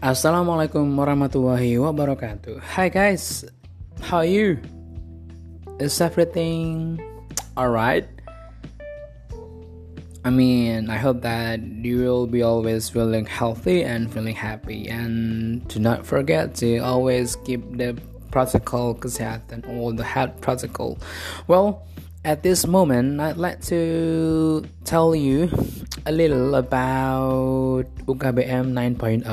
Assalamualaikum warahmatullahi wabarakatuh. Hi guys, how are you? Is everything alright? I mean, I hope that you will be always feeling healthy and feeling happy, and do not forget to always keep the protocol kesehatan all the health protocol. Well, at this moment, I'd like to tell you a little about UKBM 9.0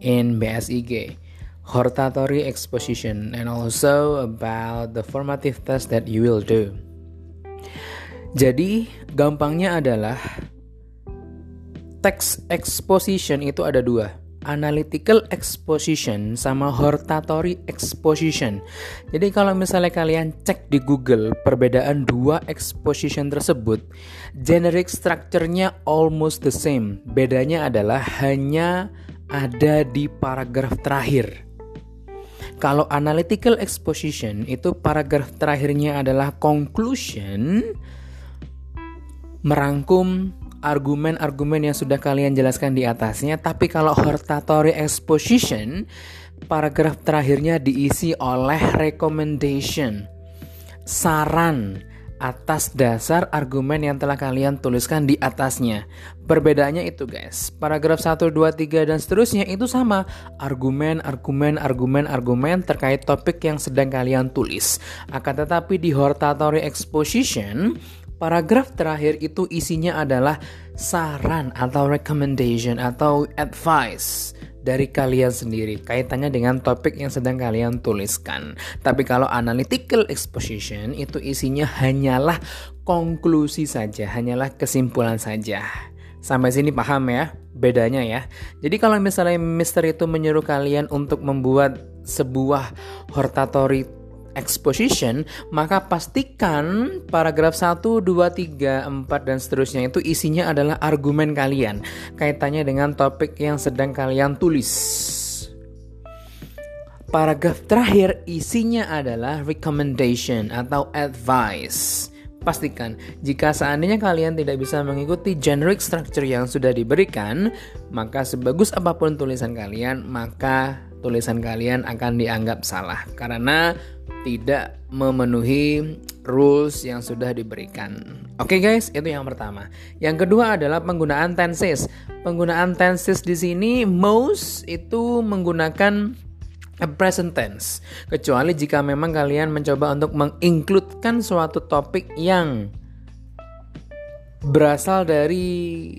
in BSIG, hortatory exposition, and also about the formative test that you will do. Jadi, gampangnya adalah text exposition itu ada dua analytical exposition sama hortatory exposition. Jadi kalau misalnya kalian cek di Google perbedaan dua exposition tersebut, generic structure-nya almost the same. Bedanya adalah hanya ada di paragraf terakhir. Kalau analytical exposition itu paragraf terakhirnya adalah conclusion merangkum argumen-argumen yang sudah kalian jelaskan di atasnya, tapi kalau hortatory exposition, paragraf terakhirnya diisi oleh recommendation, saran atas dasar argumen yang telah kalian tuliskan di atasnya. Perbedaannya itu guys, paragraf 1, 2, 3 dan seterusnya itu sama, argumen, argumen, argumen, argumen terkait topik yang sedang kalian tulis. Akan tetapi di hortatory exposition, Paragraf terakhir itu isinya adalah saran atau recommendation atau advice dari kalian sendiri kaitannya dengan topik yang sedang kalian tuliskan. Tapi kalau analytical exposition itu isinya hanyalah konklusi saja, hanyalah kesimpulan saja. Sampai sini paham ya bedanya ya. Jadi kalau misalnya Mister itu menyuruh kalian untuk membuat sebuah hortatory exposition, maka pastikan paragraf 1, 2, 3, 4 dan seterusnya itu isinya adalah argumen kalian kaitannya dengan topik yang sedang kalian tulis. Paragraf terakhir isinya adalah recommendation atau advice. Pastikan jika seandainya kalian tidak bisa mengikuti generic structure yang sudah diberikan, maka sebagus apa pun tulisan kalian, maka tulisan kalian akan dianggap salah karena tidak memenuhi rules yang sudah diberikan. Oke okay guys, itu yang pertama. Yang kedua adalah penggunaan tenses. Penggunaan tenses di sini most itu menggunakan present tense. Kecuali jika memang kalian mencoba untuk mengincludekan suatu topik yang berasal dari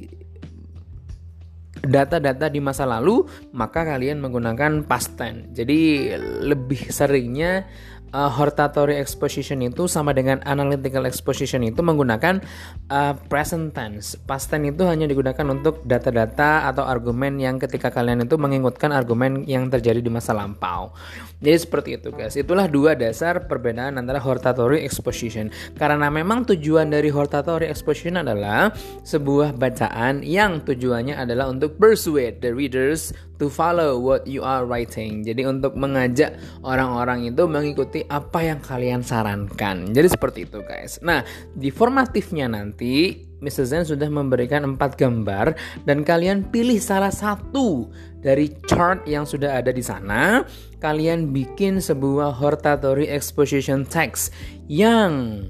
data-data di masa lalu, maka kalian menggunakan past tense. Jadi lebih seringnya uh, hortatory exposition itu sama dengan analytical exposition itu menggunakan uh, present tense. Past tense itu hanya digunakan untuk data-data atau argumen yang ketika kalian itu mengikutkan argumen yang terjadi di masa lampau. Jadi seperti itu guys. Itulah dua dasar perbedaan antara hortatory exposition. Karena memang tujuan dari hortatory exposition adalah sebuah bacaan yang tujuannya adalah untuk persuade the readers to follow what you are writing. Jadi untuk mengajak orang-orang itu mengikuti apa yang kalian sarankan. Jadi seperti itu guys. Nah, di formatifnya nanti Mr. Zen sudah memberikan empat gambar dan kalian pilih salah satu dari chart yang sudah ada di sana. Kalian bikin sebuah hortatory exposition text yang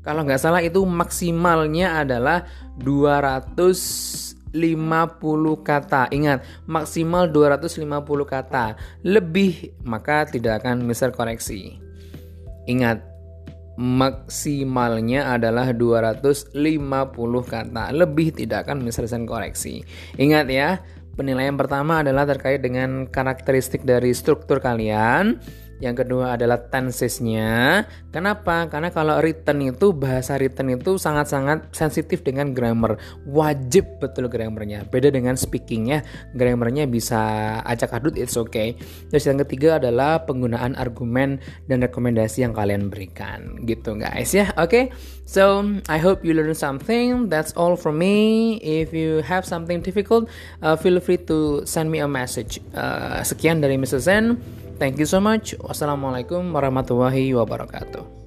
kalau nggak salah itu maksimalnya adalah 200 50 kata. Ingat, maksimal 250 kata. Lebih maka tidak akan misal koreksi. Ingat, maksimalnya adalah 250 kata. Lebih tidak akan misalkan koreksi. Ingat ya, penilaian pertama adalah terkait dengan karakteristik dari struktur kalian yang kedua adalah tensesnya. Kenapa? Karena kalau written itu bahasa written itu sangat-sangat sensitif dengan grammar. Wajib betul grammarnya. Beda dengan speakingnya, grammarnya bisa acak adut it's okay. Terus yang ketiga adalah penggunaan argumen dan rekomendasi yang kalian berikan. Gitu guys ya. Oke. Okay? So I hope you learn something. That's all from me. If you have something difficult, uh, feel free to send me a message. Uh, sekian dari Mr. Zen. Thank you so much. Wassalamualaikum warahmatullahi wabarakatuh.